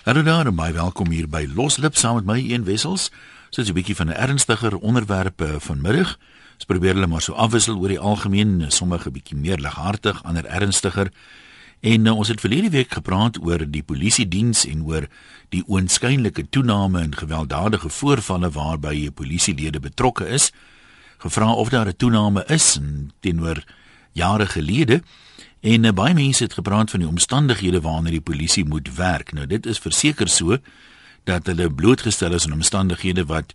Hallo daar baie welkom hier by Loslip saam met my een wessels. Dit is 'n bietjie van 'n ernstiger onderwerp eh, vanmiddag. Ons probeer hulle maar so afwissel oor die algemeen, sommige bietjie meer lighartig, ander ernstiger. En uh, ons het verlede week gepraat oor die polisie diens en oor die oënskynlike toename in gewelddadige voorvalle waarby polisielede betrokke is. Gevra of daar 'n toename is teenoor jare gelede. En uh, baie mense het gepraat van die omstandighede waaronder die polisie moet werk. Nou dit is verseker so dat hulle blootgestel is aan omstandighede wat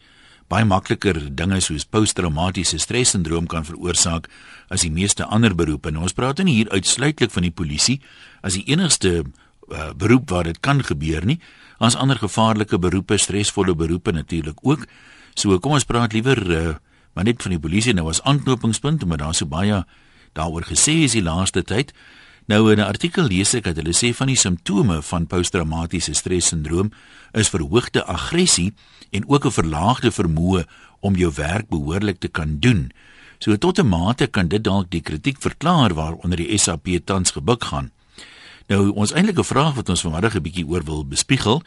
baie makliker dinge soos posttraumatiese stressindroom kan veroorsaak as die meeste ander beroepe. Nou ons praat nie hier uitsluitlik van die polisie as die enigste uh, beroep waar dit kan gebeur nie. Ons ander gevaarlike beroepe, stresvolle beroepe natuurlik ook. So kom ons praat liewer uh, maar net van die polisie nou as aanknopingspunt omdat daar so baie daaroor gesê is die laaste tyd. Nou in 'n artikel lees ek dat hulle sê van die simptome van posttraumatiese stressindroom is verhoogde aggressie en ook 'n verlaagde vermoë om jou werk behoorlik te kan doen. So tot 'n mate kan dit dalk die kritiek verklaar waaronder die SAP tans gebuk gaan. Nou ons eintlike vraag wat ons vanmiddag 'n bietjie oor wil bespiegel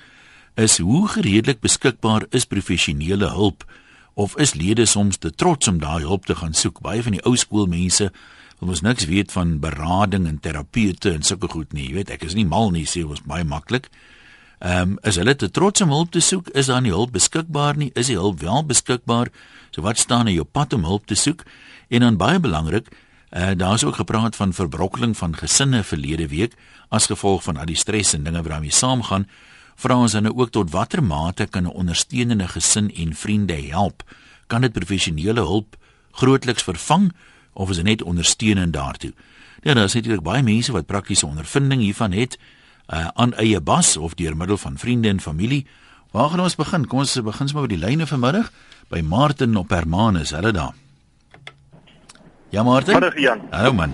is hoe gereedelik beskikbaar is professionele hulp of is lede soms te trots om daai hulp te gaan soek? Baie van die ou skool mense wil ons niks weet van berading en terapeute en sulke goed nie. Jy weet, ek is nie mal nie, sê ons baie maklik. Ehm um, is hulle te trots om hulp te soek? Is daar nie hulp beskikbaar nie? Is die hulp wel beskikbaar? So wat staan in jou pad om hulp te soek? En dan baie belangrik, uh, daar's ook gepraat van verbrokkeling van gesinne verlede week as gevolg van al die stres en dinge wat daarmee saamgaan. Vra ons dan ook tot watter mate kan 'n ondersteunende gesin en vriende help? Kan dit professionele hulp grootliks vervang of is dit net ondersteunend daartoe? Ja, daar is natuurlik baie mense wat praktiese ondervinding hiervan het uh, aan eie bas of deur middel van vriende en familie. Waar gaan ons begin? Kom ons begin sommer by die lyne vanmiddag by Martin op Hermanus. Hulle daar. Ja Martin. Hallo Jan. Hallo man.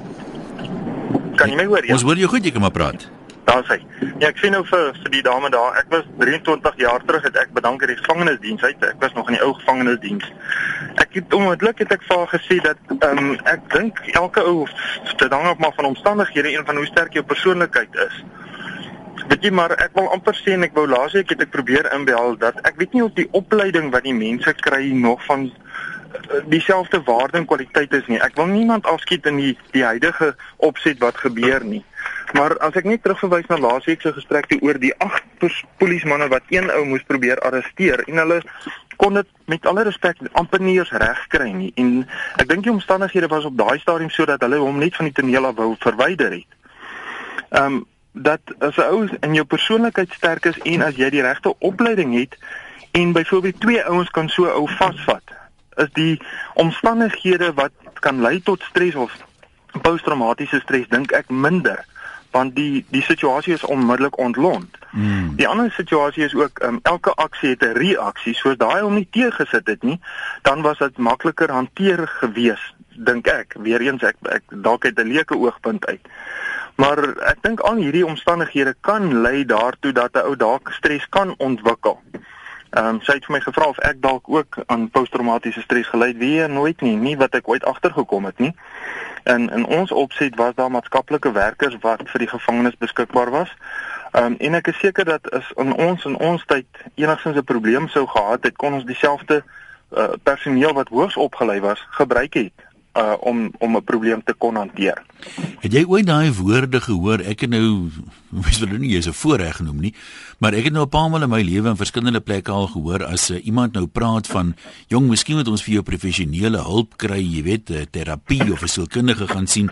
Kan jy my hoor? Ja? Ons hoor jou goed, jy kan maar praat. Daar sê. Ja, ek sien nou vir vir die dame daar. Ek was 23 jaar terug het ek bedank aan die gevangenisdiens uit. Ek was nog in die ou gevangenisdiens. Ek het onmiddellik het ek vir haar gesê dat ehm um, ek dink elke ou dit hang op maar van omstandighede en van hoe sterk jou persoonlikheid is. Weet jy maar ek wil amper sê en ek wou laasweek het ek probeer inbel dat ek weet nie of die opleiding wat die mense kry nog van eh, dieselfde waarde en kwaliteit is nie. Ek wil niemand afskiet in die die huidige opset wat gebeur nie. Maar as ek net terugverwys na laasweek se gesprek oor die agt polismanne wat een ou moes probeer arresteer en hulle kon dit met alle respek amper nie eens reg kry nie en ek dink die omstandighede was op daai stadium sodat hulle hom net van die toneel af wou verwyder het. Ehm um, dat as 'n ou in jou persoonlikheid sterk is en as jy die regte opleiding het en byvoorbeeld twee ouens kan so ou vasvat, is die omstandighede wat kan lei tot stres of posttraumatiese stres dink ek minder want die die situasie is onmiddellik ontlont. Hmm. Die ander situasie is ook um, elke aksie het 'n reaksie. So as daai hom nie teëgesit het nie, dan was dit makliker hanteer gewees, dink ek. Weereens ek, ek dalk uit 'n leuke oogpunt uit. Maar ek dink al hierdie omstandighede kan lei daartoe dat 'n ou dalk stres kan ontwikkel. Ehm um, sy het vir my gevra of ek dalk ook aan posttraumatiese stres gely het. Wie nooit nie, nie wat ek ooit agtergekom het nie. En in ons opset was daar maatskaplike werkers wat vir die gevangenes beskikbaar was. Ehm um, en ek is seker dat as in ons in ons tyd enigsins 'n probleem sou gehad het, kon ons dieselfde uh, personeel wat hoogs opgelei was gebruik het uh om om 'n probleem te kon hanteer. Het jy ooit daai woorde gehoor? Ek het nou mens wil dit nie eens 'n voorreg genoem nie, maar ek het nou 'n paar maal in my lewe in verskillende plekke al gehoor as uh, iemand nou praat van jong, miskien moet ons vir jou professionele hulp kry, jy weet, uh, terapie of 'n sielkundige gaan sien.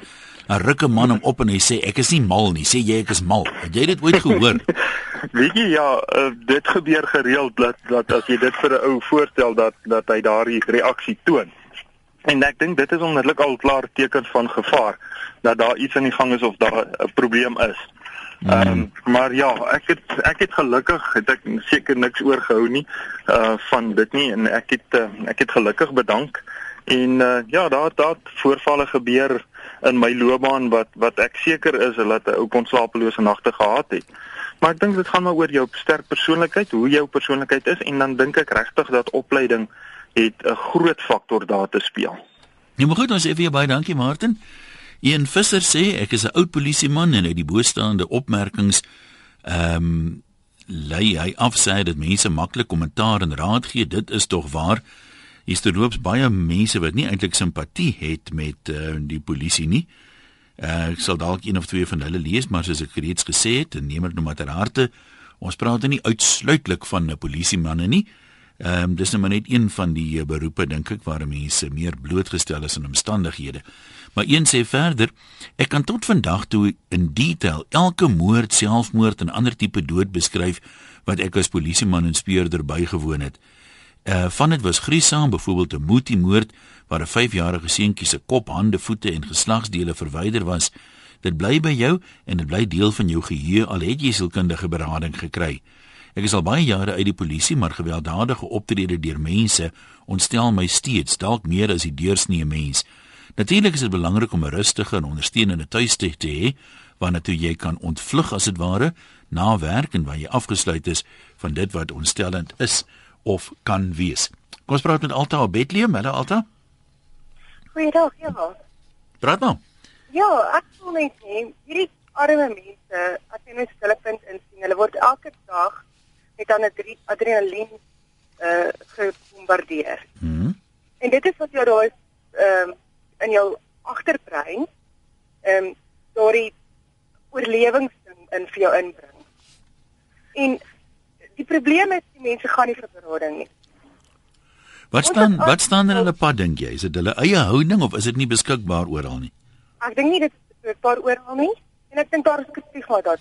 'n Rukke man hom op en hy sê ek is nie mal nie, sê jy ek is mal. Het jy dit ooit gehoor? Weet jy ja, uh, dit gebeur gereeld dat dat as jy dit vir 'n ou voorstel dat dat hy daardie reaksie toon. En ek dink dit is onmiddellik al klaar tekens van gevaar dat daar iets aan die gang is of daar 'n probleem is. Ehm um, maar ja, ek het ek het gelukkig het ek seker niks oorgehou nie uh van dit nie en ek het uh, ek het gelukkig bedank en uh ja, daar daar voorvalle gebeur in my loopbaan wat wat ek seker is hulle het 'n ou konslapelose nagte gehad het. Maar ek dink dit gaan maar oor jou sterk persoonlikheid, hoe jou persoonlikheid is en dan dink ek regtig dat opleiding het 'n groot faktor daar te speel. Ja, maar goed, ons sê vir jou baie dankie Martin. Een visser sê ek is 'n oud polisieman en uit die boestaande opmerkings ehm um, lei hy af sê dat mense maklik kommentaar en raad gee. Dit is tog waar. Hier terloops baie mense wat nie eintlik simpatie het met uh, die polisie nie. Uh, ek sal dalk een of twee van hulle lees, maar soos ek reeds gesê het, neem dit nou maar ter harte. Ons praat nie uitsluitlik van 'n polisiemanne nie. Ehm um, dis nou maar net een van die uh, beroepe dink ek waar mense meer blootgestel is aan omstandighede. Maar een sê verder, ek kan tot vandag toe in detail elke moord, selfmoord en ander tipe dood beskryf wat ek as polisieman en speurder bygewoon het. Uh van dit was griesaam, byvoorbeeld 'n Moetie moord waar 'n 5-jarige seentjie se kop, hande, voete en geslagsdele verwyder was. Dit bly by jou en dit bly deel van jou geheue al het jy sielkundige berading gekry. Ek is al baie jare uit die polisie, maar gewelddadige optrede deur mense ontstel my steeds, dalk meer as die deursnee mens. Natuurlik is dit belangrik om 'n rustige en ondersteunende tuiste te hê waarna toe jy kan ontvlug as dit ware na werk en waar jy afgesluit is van dit wat ontstellend is of kan wees. Kom ons praat met Alta op Bethlehem, hallo Alta. Goeiedag, ja. Praat nou. Ja, ek voel net nie hierdie arme mense as jy net hulle punt insien, hulle word elke dag met dan 'n adrenalien uh gebombardeer. Mhm. Mm en dit is wat jou daai ehm um, in jou agterbrein ehm um, daardie oorlewingsding in vir jou inbring. En die probleem is die mense gaan nie vir berading nie. Wat staan wat staan er in hulle pad dink jy? Is dit hulle eie houding of is dit nie beskikbaar oral nie? Ek dink nie dit is beskikbaar oral nie en ek dink daar is 'n stigma dat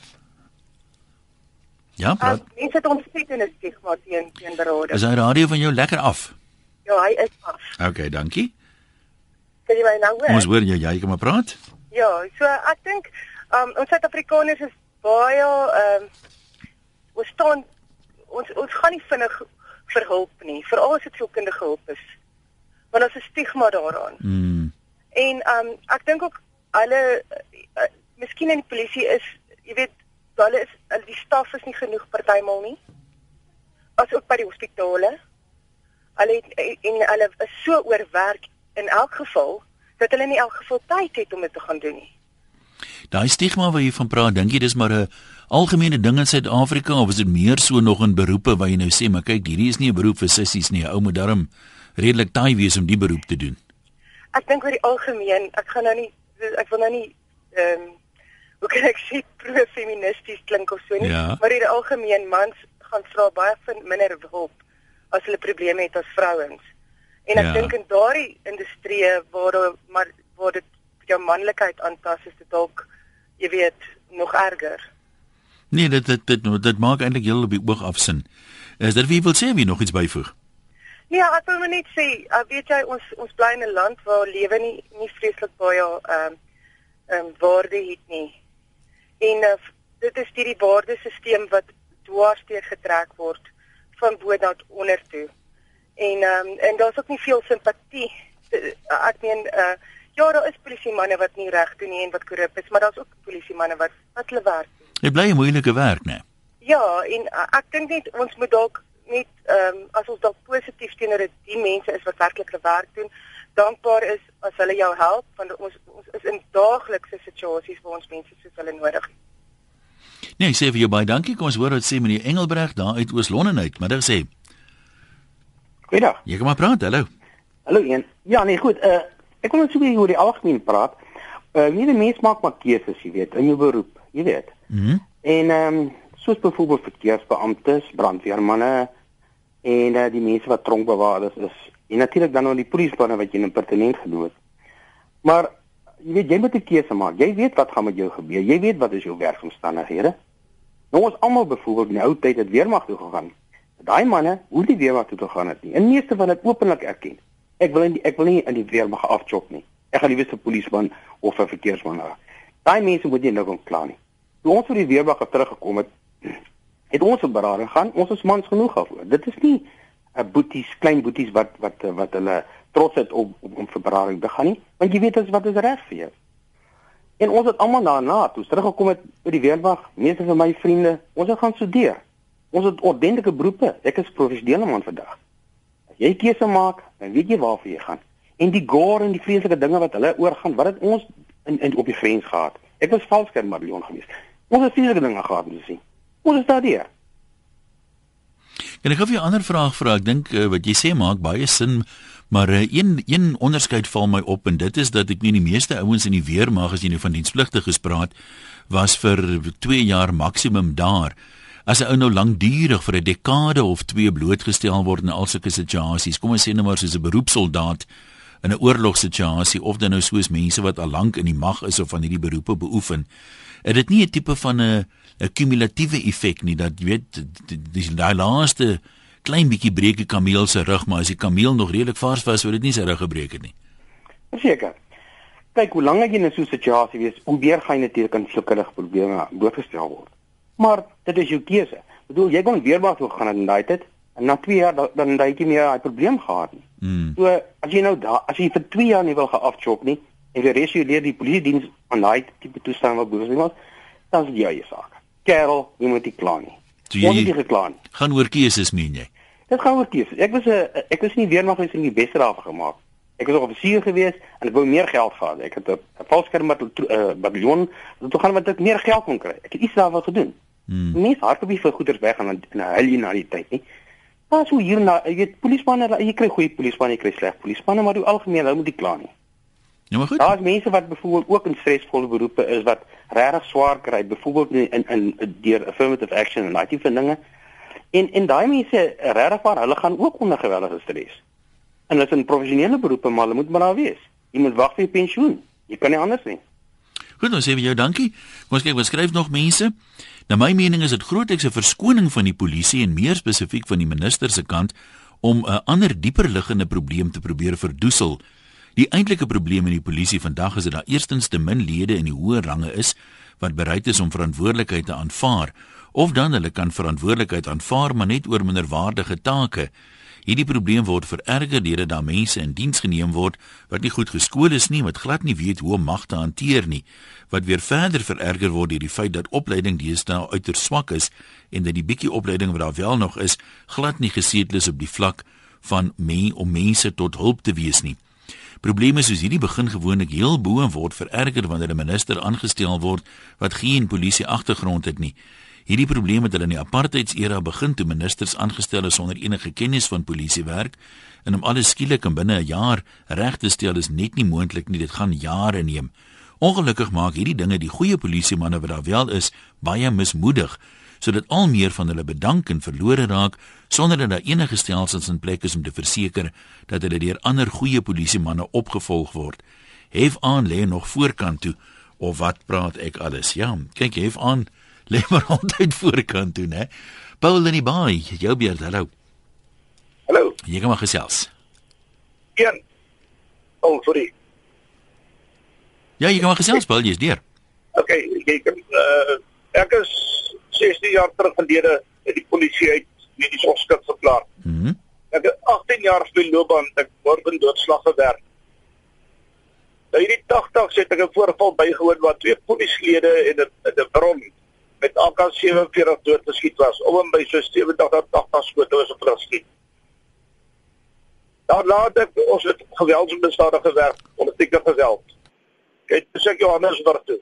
Ja, praat. As mense het ontsettende stigma teen teen berading. Is hy radio van jou lekker af? Ja, hy is af. Okay, dankie. Kan jy my nou hoor? Ons hoor jou, jy kan maar praat. Ja, so ek dink um, ons Suid-Afrikaners is baie ehm um, ons staan ons ons gaan nie vinnig vir hulp nie, veral as dit sielkundige hulp is. Want daar's 'n stigma daaraan. Mm. En ehm um, ek dink ook hulle uh, miskien in die polisie is, jy weet, hulle is hulle die staf is nie genoeg partymal nie. As ook by die hospitale. Hulle het, en hulle is so oorwerk in elk geval dat hulle nie elk geval tyd het om dit te gaan doen nie. Daai stigma wat jy van praat, dink jy dis maar 'n algemene ding in Suid-Afrika of is dit meer so nog in beroepe waar jy nou sê, maar kyk, hierdie is nie 'n beroep vir sissies nie. Ou moet darm redelik taai wees om die beroep te doen. Ek dink oor die algemeen, ek gaan nou nie ek wil nou nie ehm um, hoe kan ek sê pro-feministies klink of so nie, ja. maar in die algemeen mans gaan vra baie van minder hulp as hulle probleme het as vrouens. En ek Ja. dink in daardie industrie waar daar maar waar dit jou manlikheid aantas is dit dalk jy weet nog erger. Nee, dit dit dit, dit maak eintlik heel op die oog afsin. Is dit wie wil sê wie nog iets byvoeg? Ja, ek wil net sê, uh, weet jy ons ons bly in 'n land waar lewe nie nie vreeslik baie ehm ehm waarde het nie. En uh, dit is hierdie waardesisteem wat dwars deur getrek word van bo na onder toe. En ehm um, en daar's ook nie veel simpatie. Uh, ek meen uh ja, daar is polisiemanne wat nie reg doen nie en wat korrup is, maar daar's ook polisiemanne wat wat hulle werk doen. Dit bly 'n moeilike werk, né? Ja, en uh, ek dink net ons moet dalk net ehm um, as ons dalk positief teenoor die mense is wat werklik hulle werk doen, dankbaar is as hulle jou help want ons ons is in daaglikse situasies waar ons mense soos hulle nodig het. Nee, ek sê vir jou baie dankie. Kom ons hoor wat sê meneer Engelbreg daar uit Oos-London uit. Middag sê. Goeiedag. Jy kan maar praat. Hallo. Hallo een. Ja, nee, goed. Uh ek wil net so 'n bietjie oor die algemeen praat. Uh wie die mens maak maar keuses, jy weet, in jou beroep, jy weet. Mhm. Mm En ehm um, soos byvoorbeeld verkeersbeamptes, brandweermanne en uh, die mense wat tronkbewaarders is. En natuurlik dan nog die polisiemanne wat jy in pertinent genoem het. Maar jy weet jy moet 'n keuse maak. Jy weet wat gaan met jou gebeur. Jy weet wat is jou werksomstandighede. Nou ons almal byvoorbeeld in die ou tyd het weermag toe gegaan. Daai manne, hoe die weermag toe gegaan het nie. En meeste van dit openlik erken. Ek wil in die, ek wil nie in die weermag afchop nie. Ek gaan liewer 'n polisieman of 'n verkeersman raak. Daai mense moet nie nou kom kla nie. Toe ons vir die weermag teruggekom het, het ons 'n berading gaan. Ons is mans genoeg daarvoor. Dit is nie 'n boeties, klein boeties wat wat wat hulle trots het om om, om vir berading te gaan nie, want jy weet as wat is reg vir jou. En ons het almal daarna toe teruggekom het by die weermag. Meeste van my vriende, ons het gaan studeer. Ons het ordentlike beroepe. Ek is professionele man vandag. As jy keuse maak, dan weet jy waarvoor jy gaan. En die gore en die vreeslike dinge wat hulle oorgaan, wat het ons in, in op die grens gehad. Ek was valsker Marion geweest. Ons het vreeslike dinge gehad om te sien. Ons is daardeur. En ek gou 'n ander vraag vra. Ek dink uh, wat jy sê maak baie sin, maar uh, een een onderskeid val my op en dit is dat ek nie die meeste ouens in die weermag as jy nou van dienspligtiges praat was vir 2 jaar maksimum daar. As 'n ou nou lankdurig vir 'n dekade of 2 blootgestel word aan al sulke situasies, kom ons sê nou maar soos 'n beroepssoldaat in 'n oorlogssituasie of dan nou soos mense wat al lank in die mag is of van hierdie beroepe beoefen, het dit nie 'n tipe van 'n 'n kumulatiewe effek nie dat jy weet dis daai laaste klein bietjie breek die kameel se rug, maar as die kameel nog redelik vars was, sou dit nie sy rug gebreek het nie. Verseker. Kyk, hoe langer jy in so 'n situasie wees, hoe meer gaan jy natuurlik aan sulke probleme blootgestel word. Maar dit is jou keuse. Ek bedoel, jy kon weer maar toe gaan in daai tyd en na 2 jaar dan dan daai jy meer daai probleem gehad nie. Mm. So as jy nou daar as jy vir 2 jaar nie wil geafchop nie en jy resuleer die polisie diens aan daai tipe toestand wat boos was, dan is jou saak. Kerel, jy moet nie kla nie. Jy moet nie gekla nie. Gaan oor keuses meen jy? Dit gaan oor keuses. Ek was 'n ek was nie weermag gewees in die beste daarvan gemaak. Ek was 'n offisier gewees en ek wou meer geld gehad. Ek het 'n valskerm uh, bataljon, toe gaan wat ek meer geld kon kry. Ek het iets daarvan gedoen. Hmm. Mense hardop nie vir goeders weg en dan huil jy na die tyd nie. Maar so hier na, jy weet, polismanne, jy kry goeie polismanne, jy kry sleg polismanne, maar die algemeen, hulle moet nie kla nie. Maar goed. Daar's mense wat byvoorbeeld ook in stresvolle beroepe is wat regtig swaar kry, byvoorbeeld in in, in deur affirmative action en daai tipe dinge. En en daai mense regtig waar, hulle gaan ook onder geweldige stres. En hulle is in professionele beroepe, maar hulle moet maar daar wees. Jy moet wag vir pensioen. Jy kan nie anders nie. Goed, dan sê vir jou dankie. Kom ons kyk wat skryf nog mense. Na my mening is dit grootliks 'n verskoning van die polisie en meer spesifiek van die minister se kant om 'n ander dieper liggende probleem te probeer verdoesel. Die eintlike probleem in die polisie vandag is dat daar eerstens te min lede in die hoë range is wat bereid is om verantwoordelikheid te aanvaar of dan hulle kan verantwoordelikheid aanvaar maar net oor minderwaardige take. Hierdie probleem word vererger deurdat daar mense in diens geneem word wat nie goed geskool is nie, wat glad nie weet hoe om mag te hanteer nie, wat weer verder vererger word deur die feit dat opleiding deesdae uiters swak is en dat die bietjie opleiding wat daar wel nog is, glad nie gesetel is op die vlak van men om mense tot hulp te wees nie. Probleme soos hierdie begin gewoonlik heel bo en word vererger wanneer 'n minister aangestel word wat geen polisie agtergrond het nie. Hierdie probleem het hulle in die apartheidsera begin toe ministers aangestel is sonder enige kennis van polisiewerk en om alles skielik in binne 'n jaar reg te stel is net nie moontlik nie. Dit gaan jare neem. Ongelukkig maak hierdie dinge die goeie polisiemanne wat daar wel is baie mismoedig sodat al meer van hulle bedank en verlore raak sonder dat daar enige stelsels in plek is om te verseker dat hulle deur ander goeie polisiemanne opgevolg word. Hef aan lê nog voorkant toe of wat praat ek alles? Ja, kyk hef aan lê maar altyd voorkant toe, né? Paul in die baai, jou beurt, hallo. Hallo. Jy kom maar gesels. Een. Oh, sorry. Ja, jy kom maar gesels, Paul, jy's deur. OK, jy kan uh ek is 16 jaar terug gelede in die polisie uit medies ongeskik verklaar. Mhm. Mm ek het 18 jaar speel loopbaan, ek word in doodslag gewerk. Nou hierdie 80 het ek 'n voorval bygewoon waar twee polisielede en 'n 'n bron met AK47 doodgeskiet was. Om en by so 70 tot 80 skote was op hulle geskiet. Daar laat ek ons het geweldsmisdade gewerk, politieke geweld. Kyk, dis ek Johannesburg toe.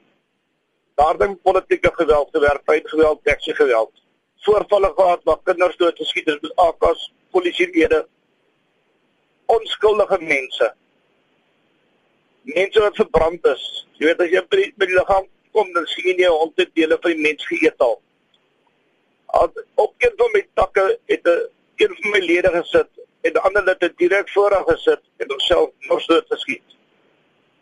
Daar ding politieke geweld gewerk, feit geweld, teksie geweld. Voorvalle gehad waar kinders doodgeskiet is met AK's, polisielede. Onskuldige mense. Mense wat verbrand is. Jy weet as jy by die, by die liggaam kom dan sien jy honderde dele van die mens geëet al. Al op een van my takke het 'n een van my lede gesit en die ander het direk voor haar gesit en homself nog so geskiet.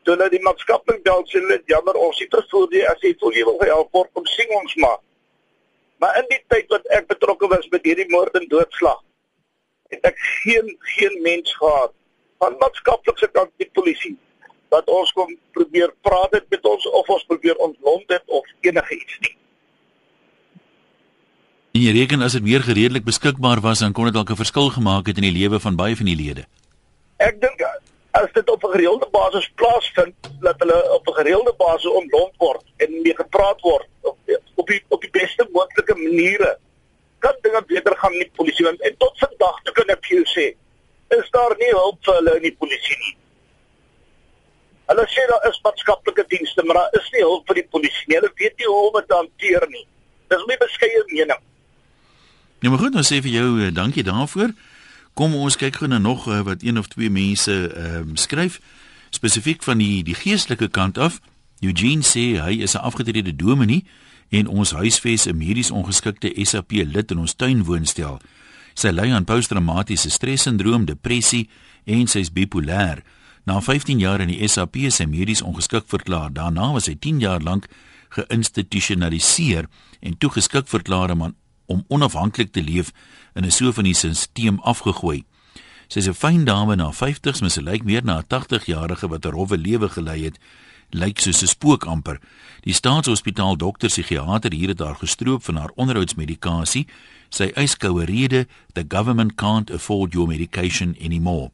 Toe hulle die maatskaplike bel sê hulle jammer ons het vervoer die as jy voel jy wil help word om sien ons maar. Maar in die tyd wat ek betrokke was met hierdie moord en doodslag het ek geen geen mens gehad van maatskaplike kant die polisie wat ons kom probeer praat dit met ons of ons probeer ontlont dit of enige iets nie. En jy reken as dit meer gereedelik beskikbaar was dan kon dit dalk 'n verskil gemaak het in die lewe van baie van die lede. Ek dink as dit op 'n gereelde basis plaasvind dat hulle op 'n gereelde basis ontlont word en mee gepraat word op op die op die beste moontlike maniere kan dinge beter gaan met die polisie want en tot vandag toe kan ek jou sê is daar nie hulp vir hulle in die polisie nie. Hulle sê daar is maatskaplike dienste, maar daar is nie hulp vir die polisie nie. Hulle weet nie hoe om dit te hanteer nie. Dis my beskeie mening. Nou maar goed, ons sê vir jou uh, dankie daarvoor. Kom ons kyk gou na nog uh, wat een of twee mense ehm uh, skryf spesifiek van die die geestelike kant af. Eugene sê hy is 'n afgetrede dominee en ons huisves 'n medies ongeskikte SAP lid in ons tuinwoonstel. Sy ly aan posttraumatiese stressindroom, depressie en sy is bipolêr. Na 15 jaar in die SAP is sy medies ongeskik verklaar. Daarna was hy 10 jaar lank geïnstitusionaliseer en toegeskik verklaar om, om onafhanklik te leef in 'n so van die stelsel afgegooi. Sy is 'n fyn dame na 50s, maar sy lyk meer na 'n 80-jarige wat 'n rowwe lewe gelei het. Lyk soos 'n spook amper. Die staatshospitaal dokter psigiater hier het haar gestroop van haar onderhoudsmedikasie. Sy eis koue rede, the government can't afford your medication anymore.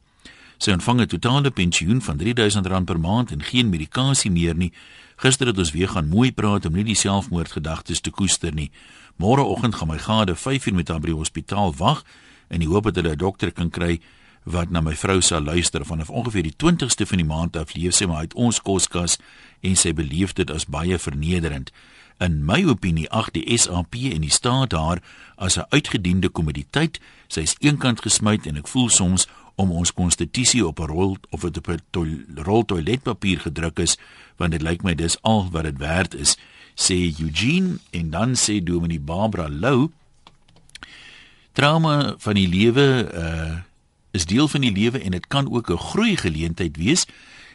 Sy ontvang 'n totale pensioen van R3000 per maand en geen medikasie meer nie. Gister het ons weer gaan mooi praat om nie die selfmoordgedagtes te koester nie. Môreoggend gaan my gade 5 uur met haar by die hospitaal wag in die hoop dat hulle 'n dokter kan kry wat na my vrou sal luister vanaf ongeveer die 20ste van die maand af leef sy maar uit ons koskas en sy beleef dit as baie vernederend. In my opinie ag die SAP en die staat haar as 'n uitgediende kommoditeit. Sy is eenkant gesmyt en ek voel soms om ons konstitusie op 'n rol of op 'n to rol toiletpapier gedruk is want dit lyk my dis al wat dit werd is sê Eugene en dan sê Dominee Barbara Lou trauma van die lewe uh is deel van die lewe en dit kan ook 'n groei geleentheid wees.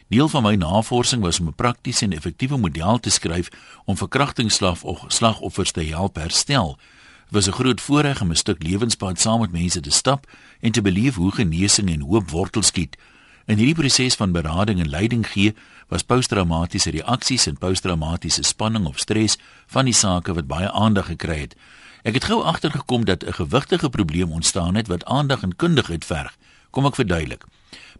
Deel van my navorsing was om 'n praktiese en effektiewe model te skryf om verkrachtingsslagoffers te help herstel. Dit was 'n groot voorreg om 'n stuk lewenspad saam met mense te stap en te beleef hoe genesing en hoop wortel skiet. In hierdie proses van berading en leiding gee, was posttraumatiese reaksies en posttraumatiese spanning of stres van die sake wat baie aandag gekry het. Ek het gou agtergekom dat 'n gewigtige probleem ontstaan het wat aandag en kundigheid verg. Kom ek verduidelik.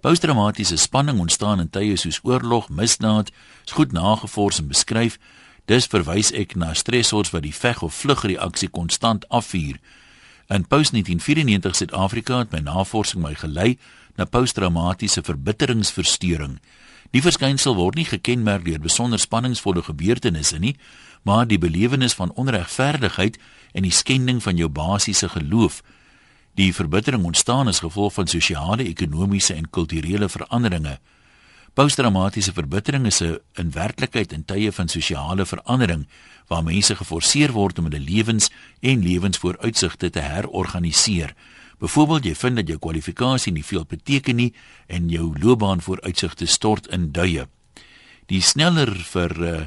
Posttraumatiese spanning ontstaan in tye soos oorlog, misdaad, is goed nagevors en beskryf. Dis verwys ek na stressors wat die veg of vlug reaksie konstant afvuur. In post-1994 Suid-Afrika het my navorsing my gelei na posttraumatiese verbitteringsversteuring. Die verskynsel word nie gekenmerk deur besonder spanningsvolle gebeurtenisse nie, maar die belewenis van onregverdigheid en die skending van jou basiese geloof. Die verbittering ontstaan as gevolg van sosiale, ekonomiese en kulturele veranderinge. Posttraumatiese verbittering is 'n in werklikheid in tye van sosiale verandering waar mense geforseer word om hulle lewens en lewensvooruitsigte te herorganiseer. Byvoorbeeld, jy vind dat jou kwalifikasie nie veel beteken nie en jou loopbaanvooruitsigte stort in duie. Die sneller vir uh,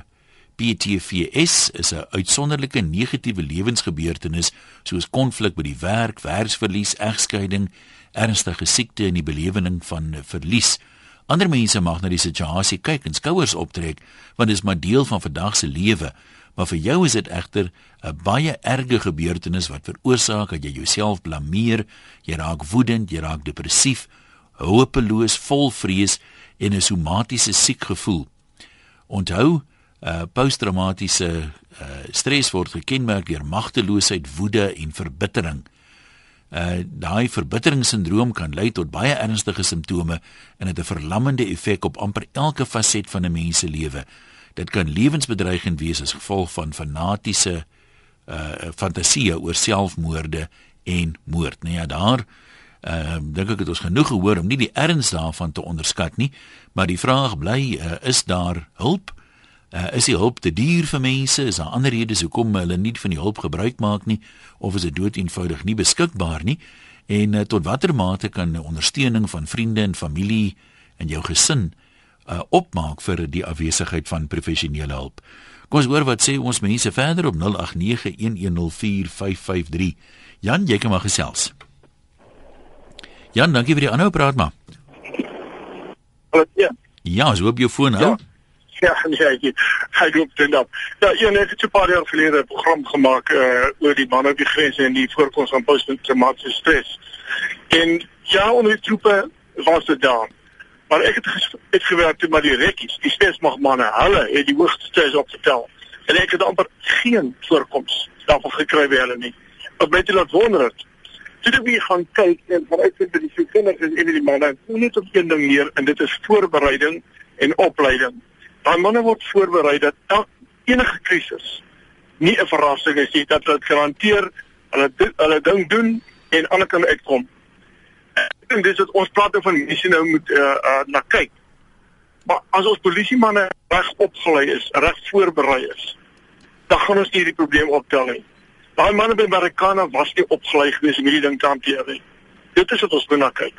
PTSD is 'n uitsonderlike negatiewe lewensgebeurtenis soos konflik by die werk, werksverlies, egskeiding, ernstige siekte en die belewing van verlies. Ander mense mag na die situasie kyk en skouers optrek want dit is maar deel van vandag se lewe. Maar vir jou is dit egter 'n baie erge gebeurtenis wat veroorsaak dat jy jouself blameer, jy raak woedend, jy raak depressief, hopeloos, vol vrees en 'n somatiese siek gevoel. Onthou, uh posttraumatiese uh stres word gekenmerk deur magteloosheid, woede en verbittering. Uh daai verbitteringssindroom kan lei tot baie ernstige simptome en het 'n verlammende effek op amper elke faset van 'n mens se lewe. Dit kan lewensbedreigend wees as gevolg van fanatiese uh fantasieë oor selfmoorde en moord. Nee, ja, daar ehm uh, dink ek het ons genoeg gehoor om nie die erns daarvan te onderskat nie, maar die vraag bly, uh, is daar hulp? Uh, is die hulp te duur vir mense? Is daar ander redes hoekom hulle nie van die hulp gebruik maak nie of is dit dood eenvoudig nie beskikbaar nie? En uh, tot watter mate kan ondersteuning van vriende en familie en jou gesin uh, opmaak vir die afwesigheid van professionele hulp? Kom ons hoor wat sê ons mense verder op 0891104553. Jan, jy kan maar gesels. Jan, dankie vir die aanhou praat maar. Hallo, ja. Ja, so op jou foon hou. Ja. Ja, nee, ek hy loop dit op. Ja, een het 'n paar jaar gelede 'n program gemaak uh oor die manne op die grens en die voorkoms van posttraumatiese stres. En ja, onder die troepe was dit daar. Maar ek het het gewerk met die rekkies, die stresmagmanne. Hulle het die hoogste stres opgetel. En ek het amper geen voorkoms daarvan gekry by hulle nie. Wat my dit laat wonder het. Toe ek weer gaan kyk en vanuit vind die sielkundiges en die manne, net op een ding meer en dit is voorbereiding en opleiding daai manne word voorberei dat elke enige krisis nie 'n verrassing is nie dat dit garandeer hulle hulle ding doen en ander kan uitkom. Dink dis wat ons praat van mense nou moet uh, uh, na kyk. Maar as ons polisiemanne reg opgelei is, reg voorberei is, dan gaan ons hierdie probleem optel nie. Daai manne by Marikana was nie opgelei gewees om hierdie ding te hanteer nie. Dit is wat ons moet na kyk.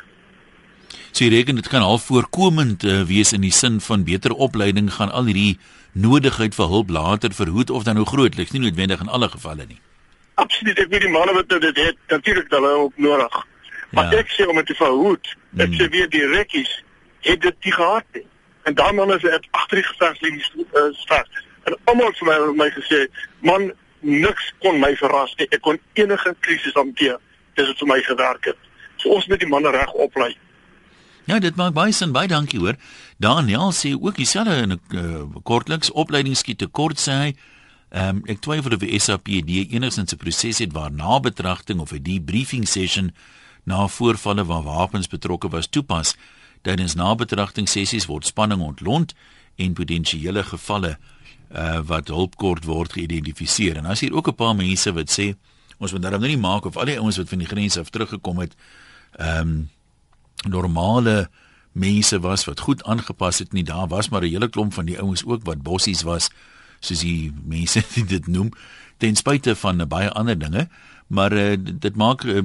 So jy reken dit kan al voorkomend uh, wees in die sin van beter opleiding gaan al hierdie nodigheid vir hulp later verhoed of dan nou grootliks nie noodwendig in alle gevalle nie. Absoluut, ek weet die manne wat nou dit het, natuurlik hulle ook nodig. Maar ja. ek sê om dit te verhoed, ek hmm. sê weer die rekkies het dit nie gehad nie. En dan manne is dit agter die gevegslinies uh, staan. En almal het vir my, my gesê, man, niks kon my verras nie. Ek kon enige krisis hanteer. Dis wat vir my gewerk het. So ons moet die manne reg oplei. Ja, dit maak baie sin. Baie dankie hoor. Daniel sê ook dieselfde in 'n uh, kortliks opleiding skiet te kort sê hy. Ehm um, ek twyfel of die SAPD enigsins 'n proses het waar nabetragting of 'n debriefing session na voorvalle waar wapens betrokke was toepas. Tydens nabetragting sessies word spanning ontlont en potensiële gevalle uh wat hulpkort word geïdentifiseer. En as hier ook 'n paar mense wat sê ons moet daarom nou nie maak of al die ouens wat van die grens af teruggekom het ehm um, normale mense was wat goed aangepas het nie. Daar was maar 'n hele klomp van die ouens ook wat bossies was soos die mense dit noem ten spyte van baie ander dinge. Maar uh, dit maak uh,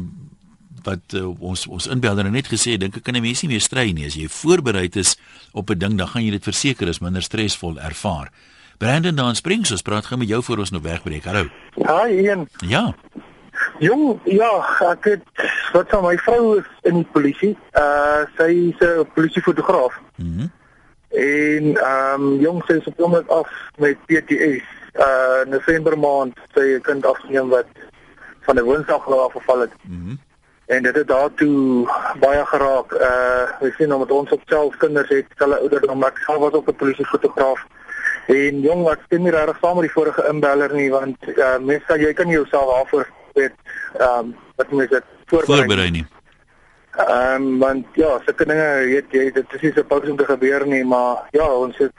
wat uh, ons ons inbelder net gesê dink ek kan 'n mens nie meer stry nie as jy voorberei is op 'n ding dan gaan jy dit verseker is minder stresvol ervaar. Brandon dan Springs, ons praat gou met jou voor ons nou wegbreek. Hallo. Ja, Ian. Ja. Jong, ja, ek het wat van my vrou is in die polisie. Uh sy is 'n polisiefotograaf. Mhm. Mm en ehm um, jong sy is op hom af met PTS. Uh November maand sy 'n kind afgeneem wat van 'n woonstel af geval het. Mhm. Mm en dit het daartoe baie geraak. Uh jy sien omdat ons op self kinders het, hulle ouderdom, maar ek self was ook 'n polisiefotograaf. En jong, ek stem nie regtig saam met die vorige inbeller nie want uh mense jy kan jouself daarvoor weet ehm um, wat moet dit voorberei, voorberei nie. Ehm um, want ja, sulke dinge weet jy dit is nie so pas om te gebeur nie, maar ja, ons het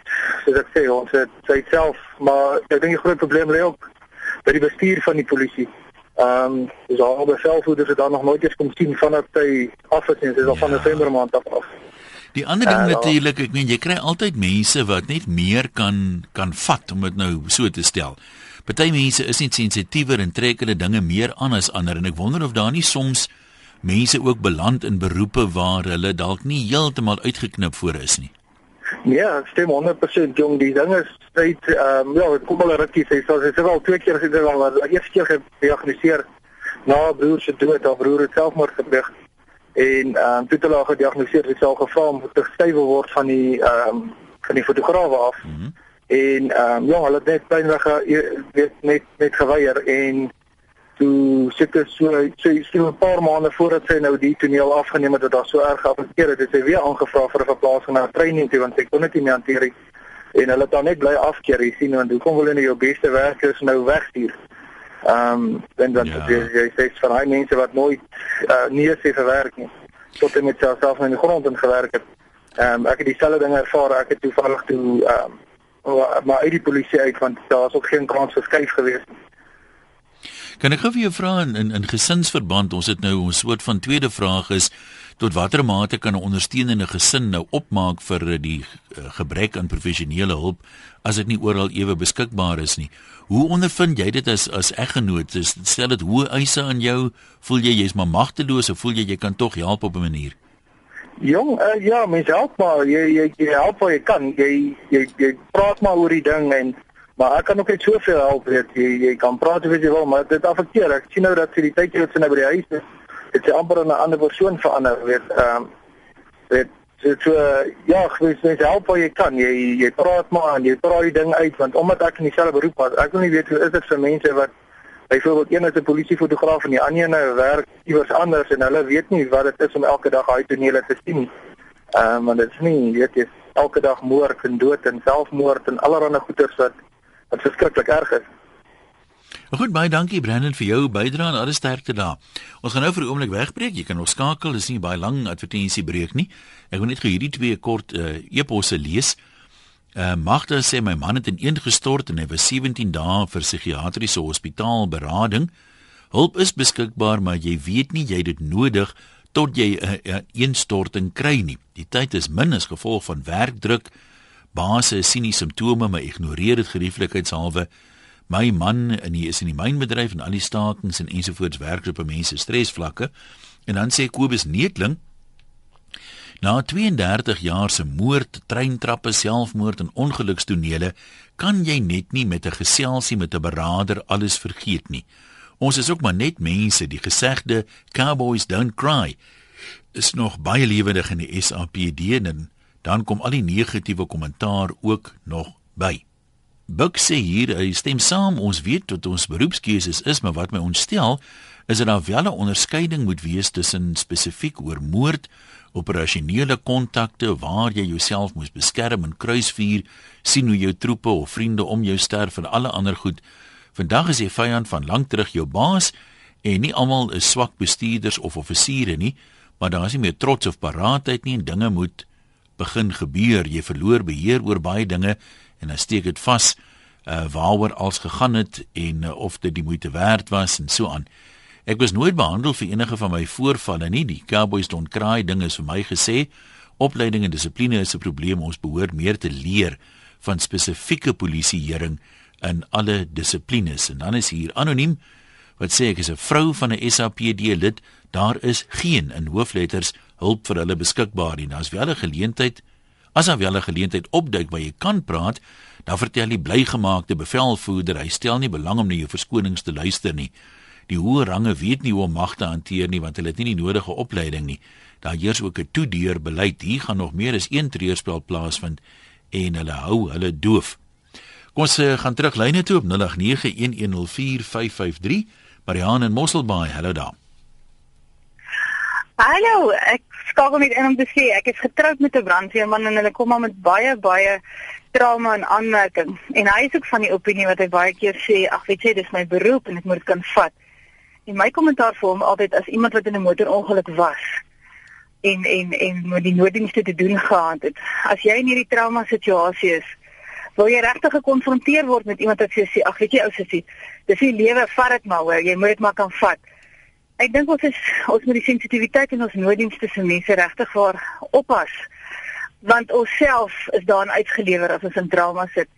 soos ek sê, ons het self, maar ek dink die groot probleem lê ook by die bestuur van die polisie. Ehm um, dis al die selfhoeders het dan nog nooit eens kom sien vanaf hy af het en dis al ja. van November maand af af. Die ander ding uh, natuurlik, ek meen jy kry altyd mense wat net meer kan kan vat om dit nou so te stel. Party mense is net sensitiewer en trek hulle dinge meer aan as ander en ek wonder of daar nie soms mense ook beland in beroepe waar hulle dalk nie heeltemal uitgeknip voor is nie. Ja, stem 100% jong, die ding is tyd ehm um, ja, kom al rukkie sê so sy sê wel twee keer gesê al maar eers keer gediagnoseer na broer se dood, haar broer het selfmoord gepleeg. En ehm um, toe het hulle gediagnoseer. Sy sal gevra om te stywe word van die ehm um, van die fotograaf af. Mm -hmm. En ehm um, ja, hulle het net pynweg weet net net geweier en toe seker so so so 'n paar maande voordat sy nou die toneel afgeneem het dat daar so erg geaffekteer het, het sy weer aangevra vir 'n verplasing na 'n training toe want sy kon dit nie hanteer nie. En hulle het dan net bly afkeer, jy sien, want hoekom wil hulle jou beste werkers nou wegstuur? Ehm um, dan dan ja. jy, jy sê van hy mense wat nooit uh, nie se verwerk nie. Tot en met selfs in die grond en gewerk het. Ehm um, ek het dieselfde ding ervaar, ek het toevallig toe ehm um, maar uit die polisie uit want daar was ook geen kans vir skuif gewees nie. Kan ek gou vir jou vra in, in in gesinsverband, ons het nou 'n soort van tweede vraag is tot watter mate kan 'n ondersteunende gesin nou opmaak vir die uh, gebrek aan professionele hulp as dit nie oral ewe beskikbaar is nie. Hoe ondervind jy dit as as eggenoot? Stel dit hoe eise aan jou? Voel jy jy's maar magteloos of voel jy jy kan tog help op 'n manier? Jong, uh, ja, mens help maar. Jy jy jy help wat jy kan. Jy jy jy praat maar oor die ding en maar ek kan ook net soveel help, weet jy. Jy kan praat oor wat jy wil, maar dit affekteer. Ek sien nou dat vir die tyd wat sy nou by die huis is, het sy amper 'n ander persoon verander, weet. Ehm um, weet so, so ja, mens mens help wat jy kan. Jy jy praat maar en jy praat die ding uit want omdat ek in dieselfde beroep was, ek wil nie weet hoe is dit vir mense wat byvoorbeeld een is 'n polisiefotograaf en die ander een werk iewers anders en hulle weet nie wat dit is om elke dag daai tonele te sien nie. Ehm um, want dit is nie weet jy elke dag moord en dood en selfmoord en allerlei goeters wat wat verskriklik erg is. Goed baie dankie Brandon vir jou bydrae en alles sterkte daar. Ons gaan nou vir 'n oomblik wegbreek. Jy kan nog skakel, dis nie baie lang advertensiebreek nie. Ek wil net gou hierdie twee kort uh, eposse lees. Uh, Magda sê my man het ineen gestort en hy was 17 dae vir psigiatriese hospitaal berading. Hulp is beskikbaar, maar jy weet nie jy het dit nodig tot jy 'n uh, instorting kry nie. Die tyd is min as gevolg van werkdruk. Baase sien die simptome maar ignoreer dit gerieflikheidshalwe. My man in die is in die mynbedryf en al die stakings en ensovoorts werk op mense stresvlakke. En dan sê Kobus Neetling Na 32 jaar se moord, treintrappe, selfmoord en ongelukstonele kan jy net nie met 'n geselsie met 'n beraader alles vergeet nie. Ons is ook maar net mense, die gesegde cowboys don't cry is nog baie lewendig in die SAPD en dan kom al die negatiewe kommentaar ook nog by. Buck sê hier hy stem saam, ons weet tot ons beroepskeuses is, maar wat my ontstel is dat daar wel 'n onderskeiding moet wees tussen spesifiek oor moord operasionele kontakte waar jy jouself moet beskerm en kruisvuur sien hoe jou troepe of vriende om jou sterf en alle ander goed. Vandag is jy vyand van lank terug jou baas en nie almal is swak bestuurders of offisiere nie, maar daar is nie meer trots of paraatheid nie en dinge moet begin gebeur. Jy verloor beheer oor baie dinge en dan steek dit vas uh, waaroor als gegaan het en uh, of dit die moeite werd was en so aan. Ek was nooit behandel vir enige van my voorvalle nie. Die Cowboys don't cry ding is vir my gesê. Opleiding en dissipline is 'n probleem. Ons behoort meer te leer van spesifieke polisieering in alle dissiplines. En dan is hier anoniem wat sê ek is 'n vrou van 'n SAPD lid. Daar is geen in hoofletters hulp vir hulle beskikbaar nie. Daar's wel 'n geleentheid as daar wel 'n geleentheid opduik waar jy kan praat, dan vertel die blygemaakte bevelvoerder hy stel nie belang om na jou verskonings te luister nie. Die hoë range weet nie hoe om magte hanteer nie want hulle het nie die nodige opleiding nie. Daar heers ook 'n toedeur beleid. Hier gaan nog meer as een treurspel plaasvind en hulle hou hulle doof. Kom ons uh, gaan terug lyne toe op 0891104553. Marianne in Mosselbaai, hallo daar. Hallo, ek skakel net in om te sê ek is getroud met 'n brandweerman en hulle kom maar met baie baie trauma en aanmerking. En hy is ook van die opinie wat hy baie keer sê, ag weet jy, dis my beroep en ek moet dit kan vat. En my kommentaar vir hom altyd as iemand wat in 'n motorongeluk was en en en met die nooddienste te doen gehad het. As jy in hierdie trauma situasie is, wil jy regtig gekonfronteer word met iemand wat sê ag weet jy ou sussie, dis die lewe, vat dit maar hoor, jy moet dit maar kan vat. Ek dink ons is ons moet die sensitiwiteit in ons nooddienste se mense regtig waar oppas. Want ons self is daarin uitgelewer as ons in trauma sit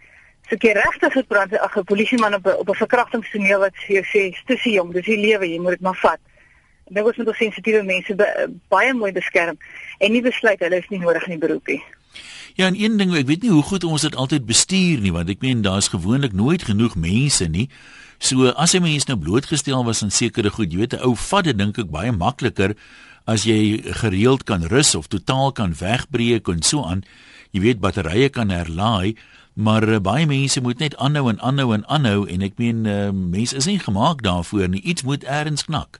so ek regtig gepraat ag 'n polisieman op op 'n verkrachtingstoneel wat vir jou sê stussie jong dis die lewe jy moet dit maar vat en dit was met ons sensitiewe mense be, baie mooi beskerm en nie besluit hulle is nie nodig in die beroep nie Ja, en een ding, ek weet nie hoe goed ons dit altyd bestuur nie, want ek meen daar's gewoonlik nooit genoeg mense nie. So as jy mense nou blootgestel was aan sekere goed, jy weet 'n ou vat dit dink ek baie makliker as jy gereeld kan rus of totaal kan wegbreek en so aan. Jy weet batterye kan herlaai, maar uh, baie mense moet net aanhou en aanhou en aanhou en ek meen uh, mense is nie gemaak daarvoor nie iets moet eers knak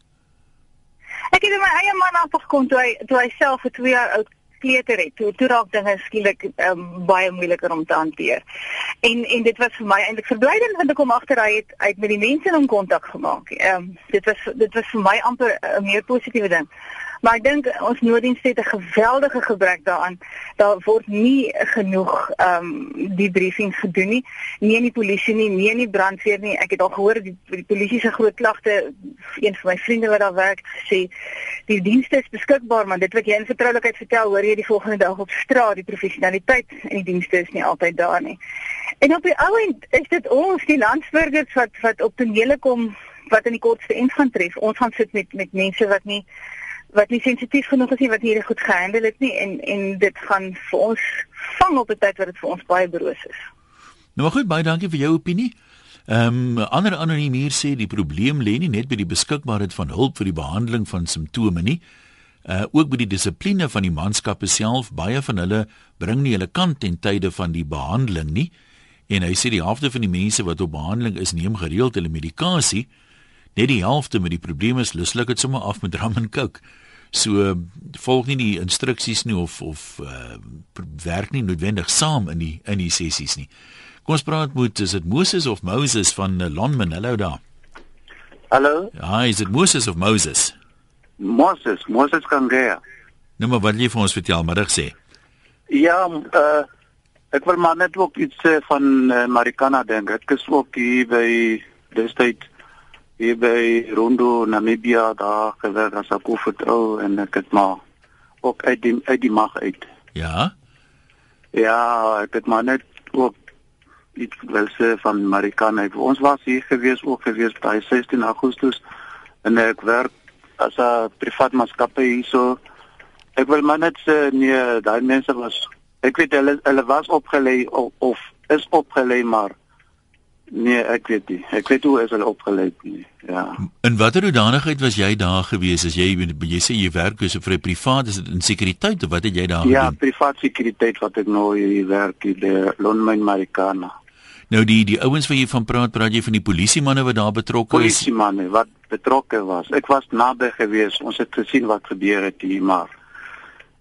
ek het my eie man afgekom toe hy toe hy self vir 2 jaar oud kleuter het toe toe raak dinge skielik um, baie moeiliker om te hanteer. En en dit was vir my eintlik verblydend want ek kom agter hy het uit met die mense in kontak gemaak. Um, dit was dit was vir my amper 'n meer positiewe ding Maar ek dink ons nooddienste het 'n geweldige gebrek daaraan. Daar word nie genoeg ehm um, die briefings gedoen nie. Nie in die polisie nie, nie in die brandweer nie. Ek het al gehoor die, die polisie se groot klagte een van my vriende wat daar werk sê die dienste is beskikbaar, maar dit wat jy in vertroulikheid vertel, hoor jy die volgende dag op straat, die professionaliteit in die dienste is nie altyd daar nie. En op die ou end is dit ons die landsburgers wat wat op tonele kom wat in die kortste end gaan tref. Ons gaan sit met met mense wat nie wat nie sensitief genoeg is nie wat hierdie goed gehandel het nie en en dit gaan vir ons vang op 'n tyd wat dit vir ons baie broos is. Nou goed, baie dankie vir jou opinie. Ehm um, ander anoniem hier sê die probleem lê nie net by die beskikbaarheid van hulp vir die behandeling van simptome nie. Uh ook by die dissipline van die manskappe self. Baie van hulle bring nie hulle kant ten tye van die behandeling nie. En hy sê die helfte van die mense wat op behandeling is, neem gereeld hulle medikasie. Net die helfte met die probleme is luslik dit sommer af met rum en coke. So volg nie die instruksies nie of of uh, werk nie noodwendig saam in die in die sessies nie. Kom ons praat moet is dit Moses of Moses van uh, Lonman? Hallo daar. Hallo. Ja, is dit Moses of Moses? Moses, Moses kan gee. Nou maar wat jy vir ons vertel middag sê. Ja, uh ek wil maar net ook iets sê van uh, Marikana dink. Ek is ook hier by destyd hier by Rondo Namibia daar gewerk as 'n koffertrou en ek het maar ook uit die uit die mag uit. Ja. Ja, ek het maar net ook iets wil sê van Marikana. Ons was hier gewees ook gewees by 16 Augustus en ek werk as 'n privaat maatskappy hierso. Ek wil maar net sê nee, daai mense was ek weet hulle hulle was opgelê of, of is opgelê maar Nee, ek weet nie. Ek weet hoe is hulle opgeleid nie. Ja. In watter hoedanigheid was jy daar gewees as jy jy sê jy werk so vir 'n privaat is dit in sekuriteit of wat het jy daar ja, gedoen? Ja, privaat sekuriteit wat ek nou hier werk by die Lonmin Marikana. Nou die die ouens wat jy van praat, praat jy van die polisiemanne wat daar betrokke is? Polisiemanne wat betrokke was. Ek was naby gewees. Ons het gesien wat gebeur het hier maar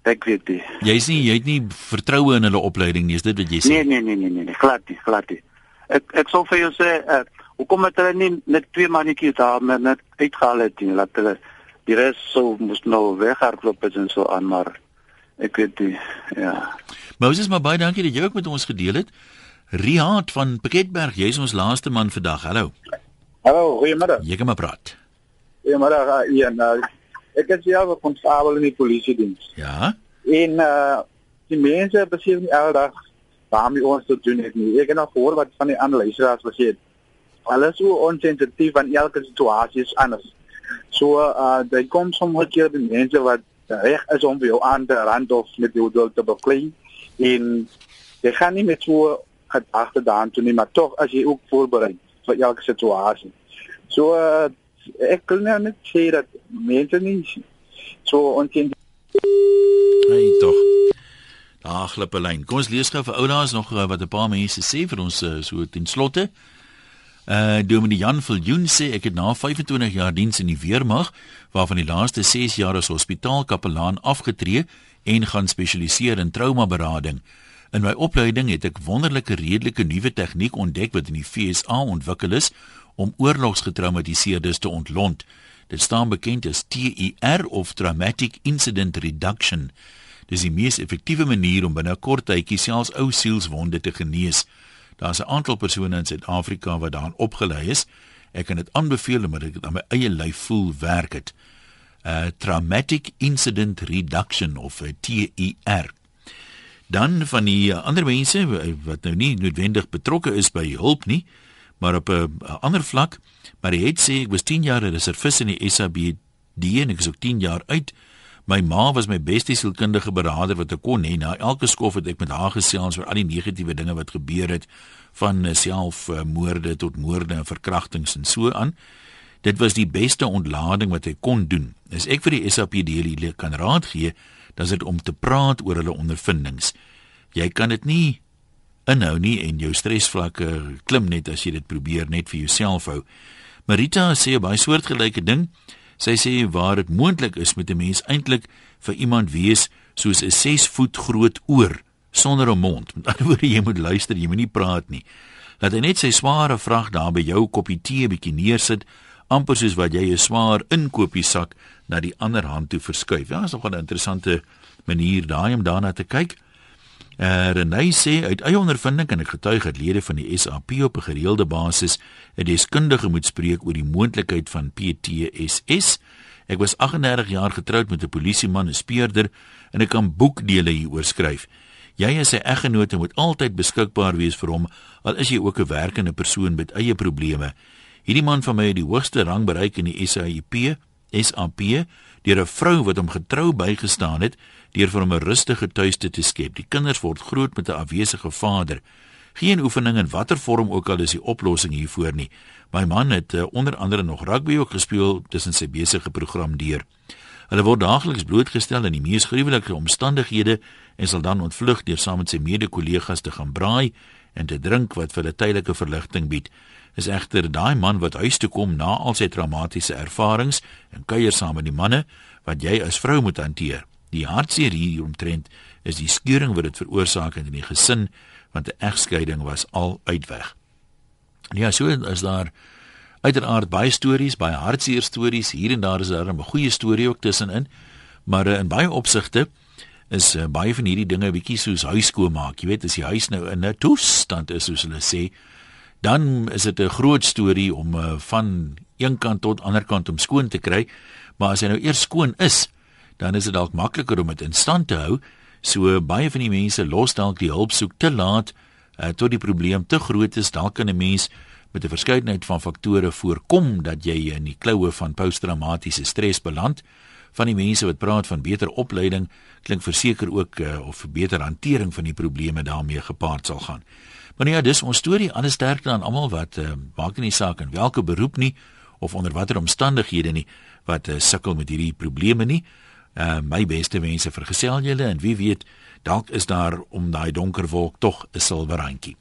ek weet nie. Jy sê jy het nie vertroue in hulle opleiding nie, is dit wat jy sê? Nee, nee, nee, nee, nee, nee glad nie, glad nie ek ek sou vir jou sê uh, hoekom het hulle nie net twee mannetjies daar met net uitgehaal het nie? Laat hulle die res sou moes nou weghardloop en so aan maar ek weet nie ja. Moses maar baie dankie dat jy ook met ons gedeel het. Riaat van Piketberg jy is ons laaste man vandag. Hallo. Hallo goeiemôre Jy kan maar praat. Goeiemôre ja nou ek is ja van konstabel in die polisie diens Ja. En uh, die mense besef nie aldag waarmee ons te doen het nie. Ek het nog gehoor wat van die ander luisteraars gesê het. Alles so onsensitief aan elke situasie is anders. So uh daai kom soms keer die wat reg is om jou aan te rand of met jou doel te beklei en jy gaan nie met so gedagte daaraan toe nie, maar tog as jy ook voorberei vir elke situasie. So uh, ek kan nou net sê dat mense nie so onsensitief Hey tog. Daar glip 'n lyn. Kom ons lees gou vir oulaas nog uh, wat 'n paar mense sê vir ons uh, so ten slotte. Uh Dominee Jan Viljoen sê ek het na 25 jaar diens in die weermag waarvan die laaste 6 jaar as hospitaalkapelaan afgetree en gaan spesialiseer in traumaberading. In my opleiding het ek wonderlike redelike nuwe tegniek ontdek wat in die FSA ontwikkel is om oorlogsgetraumatiseerdes te ontlont. Dit staan bekend as TER of Traumatic Incident Reduction. Dis die mees effektiewe manier om binne 'n kort tydjie selfs ou sielswonde te genees. Daar's 'n aantal persone in Suid-Afrika wat daaraan opgelei is. Ek kan dit aanbeveel omdat dit aan my eie lyf voel werk het. uh, Traumatic Incident Reduction of 'n TER. Dan van die ander mense wat nou nie noodwendig betrokke is by hulp nie, maar op 'n ander vlak, maar hy het sê ek was 10 jaar 'n reservis in die SABD en ek is ook 10 jaar uit. My ma was my beste sielkundige beraader wat ek kon hê. Na elke skof het ek met haar gesels oor al die negatiewe dinge wat gebeur het van eh, selfmoorde tot moorde en verkrachtings en so aan. Dit was die beste ontlading wat ek kon doen. As ek vir die SAPD lede kan raad gee, dan is dit om te praat oor hulle ondervindings. Jy kan dit nie inhou nie en jou stresvlakke klim net as jy dit probeer net vir jouself hou. Marita sê 'n baie soortgelyke ding. Sy sê waar dit moontlik is met 'n mens eintlik vir iemand wees soos 'n 6 voet groot oor sonder 'n mond. Met ander woorde, jy moet luister, jy moenie praat nie. Laat hy net sy sware vrag daar by jou koppie tee bietjie neersit, amper soos wat jy 'n swaar inkopiesak na die ander hand toe verskuif. Ja, is nog 'n interessante manier daai om daarna te kyk. Uh, Renay sê uit eie ondervinding kan ek getuig dat lede van die SAP op 'n gereelde basis 'n deskundige moet spreek oor die moontlikheid van PTSS. Ek was 38 jaar getroud met 'n polisieman, 'n speurder en ek kan boekdele hieroor skryf. Jy as sy eggenoot moet altyd beskikbaar wees vir hom al is jy ook 'n werkende persoon met eie probleme. Hierdie man van my het die hoogste rang bereik in die SAP, SAP deur 'n vrou wat hom getrou bygestaan het deur vir hom 'n rustige tuiste te skep. Die kinders word groot met 'n afwesige vader. Geen oefening in watter vorm ook al is die oplossing hiervoor nie. My man het uh, onder andere nog rugby ook gespeel tussen sy besige program deur. Hulle word daagliks blootgestel aan die mees gruwelike omstandighede en sal dan ontvlug deur saam met sy mede-kollegas te gaan braai en te drink wat vir 'n tydelike verligting bied. Is egter daai man wat huis toe kom na al sy traumatiese ervarings en kuier saam met die manne wat jy as vrou moet hanteer. Die hartseer hier omtrent is die skeuring wat dit veroorsaak in die gesin want 'n egskeiding was al uitweg. Ja, so is daar uiteraard baie stories, baie hartseer stories. Hier en daar is daar 'n goeie storie ook tussenin, maar uh, in baie opsigte is uh, baie van hierdie dinge bietjie soos huis skoonmaak. Jy weet, as die huis nou in 'n toestand is soos hulle sê, dan is dit 'n groot storie om uh, van een kant tot ander kant om skoon te kry. Maar as hy nou eers skoon is, dan is dit dalk makliker om dit in stand te hou. So baie van die mense los dalk die hulp soek te laat uh, tot die probleem te groot is. Dalk kan 'n mens met 'n verskeidenheid van faktore voorkom dat jy in die kloue van posttraumatiese stres beland. Van die mense wat praat van beter opleiding, klink verseker ook uh, of beter hantering van die probleme daarmee gepaard sal gaan. Maar nee, ja, dis ons storie. Alles sterkte aan almal wat uh, maak nie saak in watter beroep nie of onder watter omstandighede nie wat uh, sukkel met hierdie probleme nie. Uh, my beste wense vir gesel julle en wie weet, dalk is daar om daai donker wolk tog 'n silwer randjie.